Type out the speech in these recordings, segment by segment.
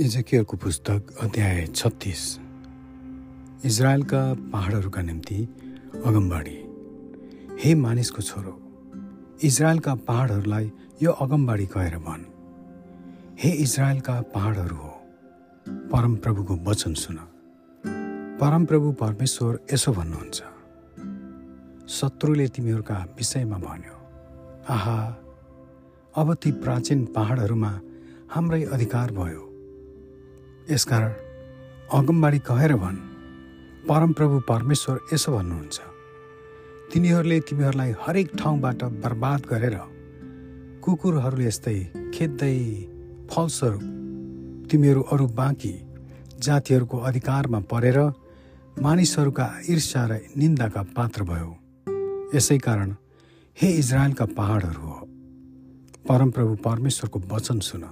इजकियलको पुस्तक अध्याय छत्तिस। इजरायलका पहाडहरूका निम्ति अगमबाडी हे मानिसको छोरो इजरायलका पहाडहरूलाई यो अगमबाडी कहेर भन्। हे इजरायलका पहाडहरू हो परमप्रभुको वचन सुन। परमप्रभु परमेश्वर यसो भन्नुहुन्छ। शत्रुले तिमीहरूका विषयमा भन्यो आहा अब ती प्राचीन पहाडहरूमा हाम्रै अधिकार भयो। यसकारण अगमबाडी कहेर भन् परमप्रभु परमेश्वर यसो भन्नुहुन्छ। तिनीहरूले तिमीहरूलाई हरेक ठाउँबाट बर्बाद गरेर कुकुरहरूले यस्तै खेद्दै फलस्वरूप तिमीहरू अरू बाँकी जातिहरूको अधिकारमा परेर मानिसहरूका ईर्ष्या र निन्दाका पात्र भयो। यसै कारण हे इजरायलका पहाडहरू हो। परमप्रभु परमेश्वरको वचन सुन।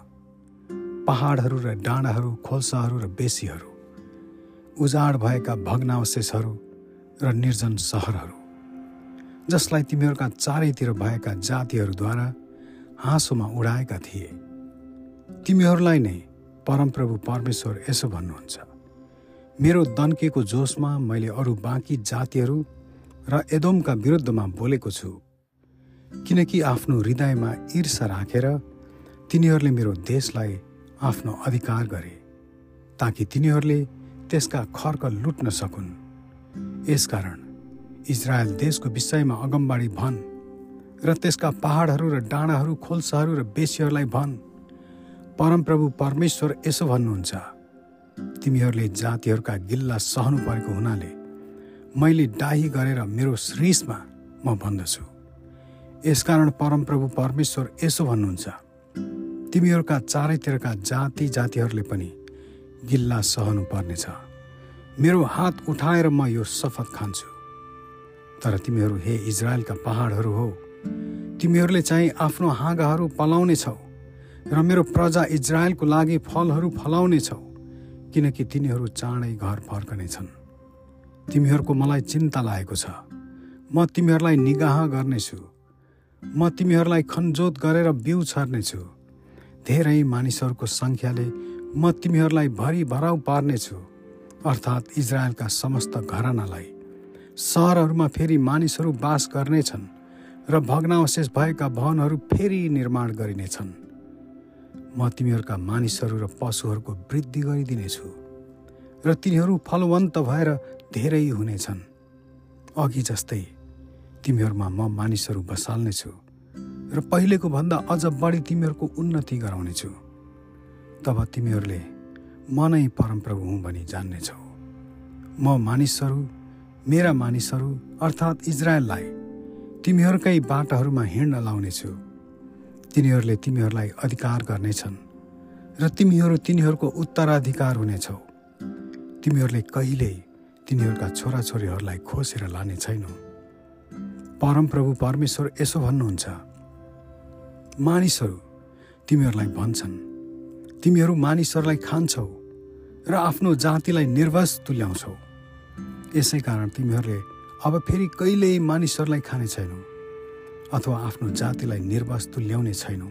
पहाडहरू र डाँडाहरू खोल्साहरू र बेसीहरू उजाड भएका भग्नावशेषहरू र निर्जन सहरहरू जसलाई तिमीहरूका चारैतिर भएका जातिहरूद्वारा हाँसोमा उडाएका थिए। तिमीहरूलाई नै परमप्रभु परमेश्वर यसो भन्नुहुन्छ मेरो दन्केको जोसमा मैले अरू बाँकी जातिहरू र एदोमका विरुद्धमा बोलेको छु किनकि आफ्नो हृदयमा ईर्षा राखेर तिनीहरूले मेरो देशलाई आफ्नो अधिकार गरे ताकि तिनीहरूले त्यसका खर्क लुट्न सकुन्। यसकारण इजरायल देशको विषयमा अगमबाडी भन् र त्यसका पहाडहरू र डाँडाहरू खोल्साहरू र बेसीहरूलाई भन् परमप्रभु परमेश्वर यसो भन्नुहुन्छ तिमीहरूले जातिहरूका गिल्ला सहनु परेको हुनाले मैले डाही गरेर मेरो श्रीषमा म भन्दछु। यसकारण परमप्रभु परमेश्वर यसो भन्नुहुन्छ तिमीहरूका चारैतिरका जाति जातिहरूले पनि गिल्ला सहनु पर्नेछ मेरो हात उठाएर म यो शपथ खान्छु। तर तिमीहरू हे इजरायलका पहाडहरू हो तिमीहरूले चाहिँ आफ्नो हाँगाहरू पलाउने छौ र मेरो प्रजा इजरायलको लागि फलहरू फलाउने छौ किनकि तिनीहरू चाँडै घर फर्कनेछन्। तिमीहरूको मलाई चिन्ता लागेको छ। म तिमीहरूलाई निगाह गर्नेछु। म तिमीहरूलाई खनजोत गरेर बिउ छर्नेछु। धेरै मानिसहरूको सङ्ख्याले म तिमीहरूलाई भरि भराउ पार्नेछु अर्थात् इजरायलका समस्त घरानालाई। सहरहरूमा फेरि मानिसहरू बास गर्नेछन् र भग्नावशेष भएका भवनहरू फेरि निर्माण गरिनेछन्। म तिमीहरूका मानिसहरू र पशुहरूको वृद्धि गरिदिनेछु र तिनीहरू फलवन्त भएर धेरै हुनेछन्। अघि जस्तै तिमीहरूमा म मानिसहरू बसाल्नेछु। र पहिलेको भन्दा अझ बढी तिमीहरूको उन्नति गराउनेछु। तब तिमीहरूले म नै परमप्रभु हुँ भनी जान्नेछौ। म मानिसहरू मेरा मानिसहरू अर्थात् इजरायललाई तिमीहरूकै बाटाहरूमा हिँड्न लाउनेछु। तिनीहरूले तिमीहरूलाई अधिकार गर्नेछन् र तिमीहरू तिनीहरूको उत्तराधिकार हुनेछौ। तिमीहरूले कहिल्यै तिनीहरूका छोराछोरीहरूलाई खोसेर लाने छैनौ। परमप्रभु परमेश्वर यसो भन्नुहुन्छ। मानिसहरू तिमीहरूलाई भन्छन्। तिमीहरू मानिसहरूलाई खान्छौ र आफ्नो जातिलाई निर्वस तुल्याउँछौ। यसै कारण तिमीहरूले अब फेरि कहिल्यै मानिसहरूलाई खाने छैनौ अथवा आफ्नो जातिलाई निर्वस तुल्याउने छैनौ।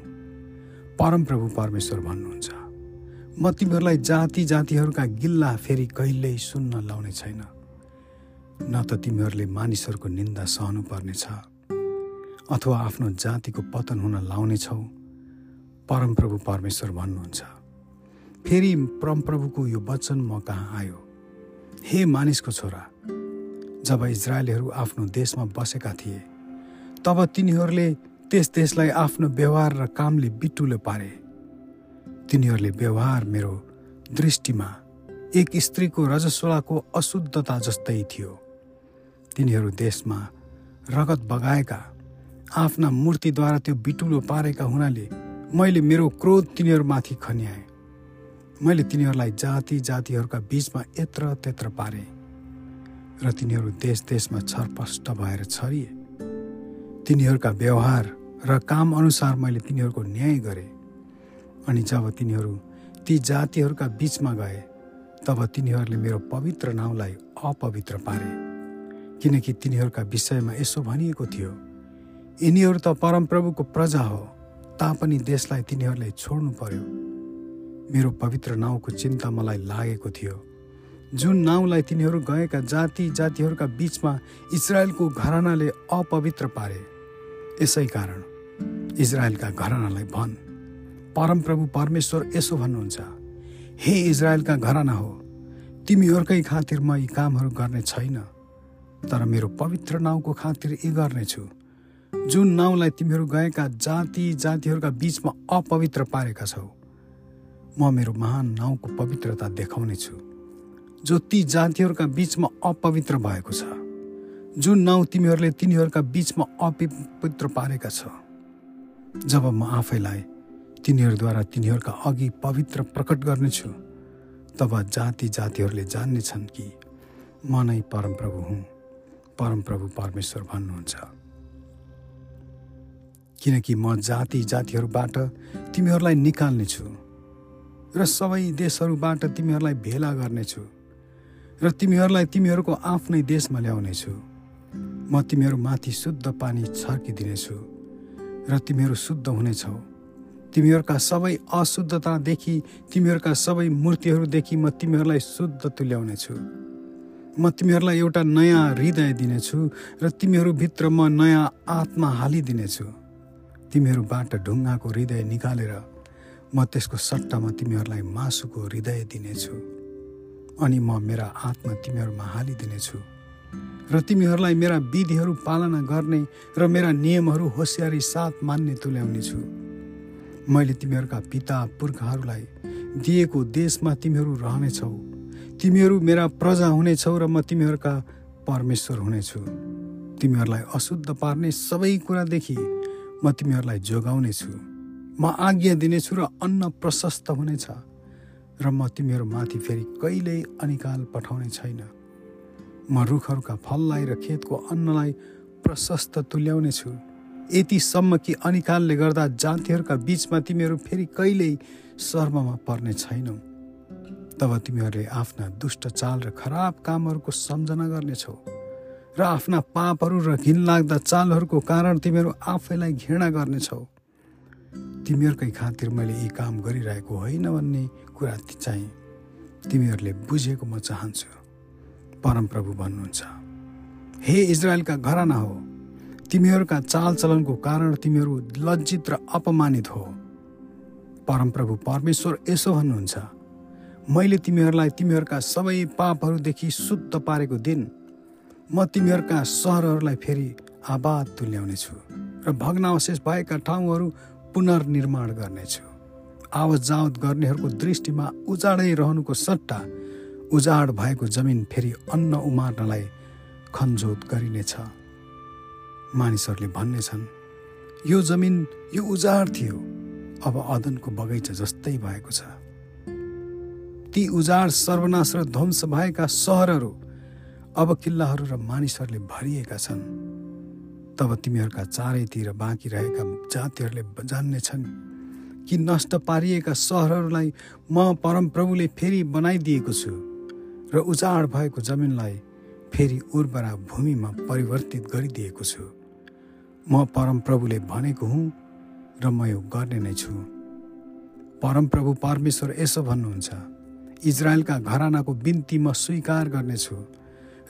परमप्रभु परमेश्वर भन्नुहुन्छ म तिमीहरूलाई जाति जातिहरूका गिल्ला फेरि कहिल्यै सुन्न लाउने छैन। न त तिमीहरूले मानिसहरूको निन्दा सहनु पर्नेछ। अथवा आफ्नो जातिको पतन हुन लाउनेछौ परमप्रभु परमेश्वर भन्नुहुन्छ। फेरि परमप्रभुको यो वचन म कहाँ आयो? हे मानिसको छोरा जब इजरायलीहरू आफ्नो देशमा बसेका थिए तब तिनीहरूले त्यस देशलाई आफ्नो व्यवहार र कामले बिटुलो पारे। तिनीहरूले व्यवहार मेरो दृष्टिमा एक स्त्रीको रजस्वलाको अशुद्धता जस्तै थियो। तिनीहरू देशमा रगत बगाएका आफ्ना मूर्तिद्वारा त्यो बिटुलो पारेका हुनाले मैले मेरो क्रोध तिनीहरूमाथि खन्याएँ। मैले तिनीहरूलाई जाति जातिहरूका बिचमा यत्र त्यत्र पारे र तिनीहरू देश देशमा छरपष्ट भएर छरिए। तिनीहरूका व्यवहार र काम अनुसार मैले तिनीहरूको न्याय गरेँ अनि जब तिनीहरू ती जातिहरूका बिचमा गए तब तिनीहरूले मेरो पवित्र नाउँलाई अपवित्र पारे किनकि तिनीहरूका विषयमा यसो भनिएको थियो। यिनीहरू त परमप्रभुको प्रजा हो तापनि देशलाई तिनीहरूले छोड्नु पर्यो। मेरो पवित्र नाउँको चिन्ता मलाई लागेको थियो। जुन नाउँलाई तिनीहरू गएका जाति जातिहरूका बिचमा इजरायलको घरानाले अपवित्र पारे यसै कारण इजरायलका घरानालाई भन् परमप्रभु परमेश्वर यसो भन्नुहुन्छ हे इजरायलका घराना हो तिमीहरूकै खातिर म यी कामहरू गर्ने छैन तर मेरो पवित्र नाउँको खातिर यी गर्नेछु। जुन नाउँलाई तिमीहरू गएका जाति जातिहरूका बिचमा अपवित्र पारेका छौ म मेरो महान नाउँको पवित्रता देखाउनेछु जो ती जातिहरूका बिचमा अपवित्र भएको छ। जुन नाउँ तिमीहरूले तिनीहरूका बिचमा अपवित्र पारेका छ। जब म आफैलाई तिनीहरूद्वारा तिनीहरूका अघि पवित्र प्रकट गर्नेछु तब जाति जातिहरूले जान्नेछन् कि म नै परमप्रभु हुँ। परमप्रभु परमेश्वर भन्नुहुन्छ। किनकि म जाति जातिहरूबाट तिमीहरूलाई निकाल्नेछु र सबै देशहरूबाट तिमीहरूलाई भेला गर्नेछु। र तिमीहरूलाई तिमीहरूको आफ्नै देशमा ल्याउनेछु। म तिमीहरूमाथि शुद्ध पानी छर्किदिनेछु। र तिमीहरू शुद्ध हुनेछौ। तिमीहरूका सबै अशुद्धतादेखि तिमीहरूका सबै मूर्तिहरूदेखि म तिमीहरूलाई शुद्ध तुल्याउनेछु। म तिमीहरूलाई एउटा नयाँ हृदय दिनेछु र तिमीहरूभित्र म नयाँ आत्मा हालिदिनेछु। तिमीहरूबाट ढुङ्गाको हृदय निकालेर म त्यसको सट्टामा तिमीहरूलाई मासुको हृदय दिनेछु। अनि म मेरा आत्मा तिमीहरूमा हालिदिनेछु। र तिमीहरूलाई मेरा विधिहरू पालना गर्ने र मेरा नियमहरू होसियारी साथ मान्ने तुल्याउनेछु। मैले तिमीहरूका पिता पुर्खाहरूलाई दिएको देशमा तिमीहरू रहनेछौ। तिमीहरू मेरा प्रजा हुनेछौ र म तिमीहरूका परमेश्वर हुनेछु। तिमीहरूलाई अशुद्ध पार्ने सबै कुरादेखि म तिमीहरूलाई जोगाउनेछु। म आज्ञा दिनेछु र अन्न प्रशस्त हुनेछ र म तिमीहरूमाथि फेरि कहिल्यै अनिकाल पठाउने छैन। म रुखहरूका फललाई र खेतको अन्नलाई प्रशस्त तुल्याउनेछु। यतिसम्म कि अनिकालले गर्दा जातिहरूका बिचमा तिमीहरू फेरि कहिल्यै शर्ममा पर्ने छैनौ। तब तिमीहरूले आफ्ना दुष्ट चाल र खराब कामहरूको सम्झना गर्नेछौ। र आफ्ना पापहरू र घिनलाग्दा चालहरूको कारण तिमीहरू आफैलाई घृणा गर्नेछौ। तिमीहरूकै खातिर मैले यी काम गरिरहेको होइन भन्ने कुरा चाहिँ तिमीहरूले बुझेको म चाहन्छु। परमप्रभु भन्नुहुन्छ हे इजरायलका घराना हो तिमीहरूका चालचलनको कारण तिमीहरू लज्जित र अपमानित हो। परमप्रभु परमेश्वर यसो भन्नुहुन्छ मैले तिमीहरूलाई तिमीहरूका सबै पापहरूदेखि शुद्ध पारेको दिन म तिमीहरूका सहरहरूलाई फेरि आबाद तुल्याउनेछु र भग्नावशेष भएका ठाउँहरू पुनर्निर्माण गर्नेछु। आवत जावत गर्नेहरूको दृष्टिमा उजाडै रहनुको सट्टा उजाड भएको जमिन फेरि अन्न उमार्नलाई खनजोत गरिनेछ। मानिसहरूले भन्नेछन् यो जमिन यो उजाड थियो। अब अदनको बगैँचा जस्तै भएको छ। ती उजाड सर्वनाश र ध्वंस भएका सहरहरू अब किल्लाहरू र मानिसहरूले भरिएका छन् तब तिमीहरूका चारैतिर बाँकी रहेका जातिहरूले जान्नेछन् कि नष्ट पारिएका सहरहरूलाई म परमप्रभुले फेरि बनाइदिएको छु र उजाड भएको जमिनलाई फेरि उर्वरा भूमिमा परिवर्तित गरिदिएको छु। म परमप्रभुले भनेको हुँ र म यो गर्ने नै छु। परमप्रभु परमेश्वर यसो भन्नुहुन्छ इजरायलका घरानाको बिन्ती म स्वीकार गर्नेछु।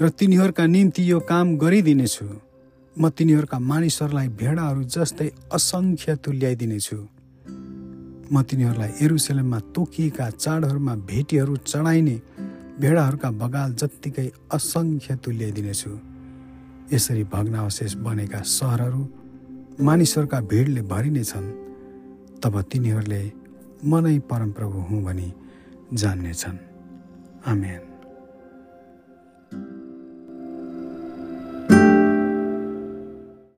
र तिनीहरूका निम्ति यो काम गरिदिनेछु। म तिनीहरूका मानिसहरूलाई भेडाहरू जस्तै असङ्ख्य तुल्याइदिनेछु। म तिनीहरूलाई एरुसलेममा तोकिएका चाडहरूमा भेटीहरू चढाइने भेडाहरूका बगाल जत्तिकै असङ्ख्य तुल्याइदिनेछु। यसरी भग्नावशेष बनेका सहरहरू मानिसहरूका भिडले भरिनेछन् तब तिनीहरूले मनै परमप्रभु हुँ भनी जान्नेछन्। आमेन।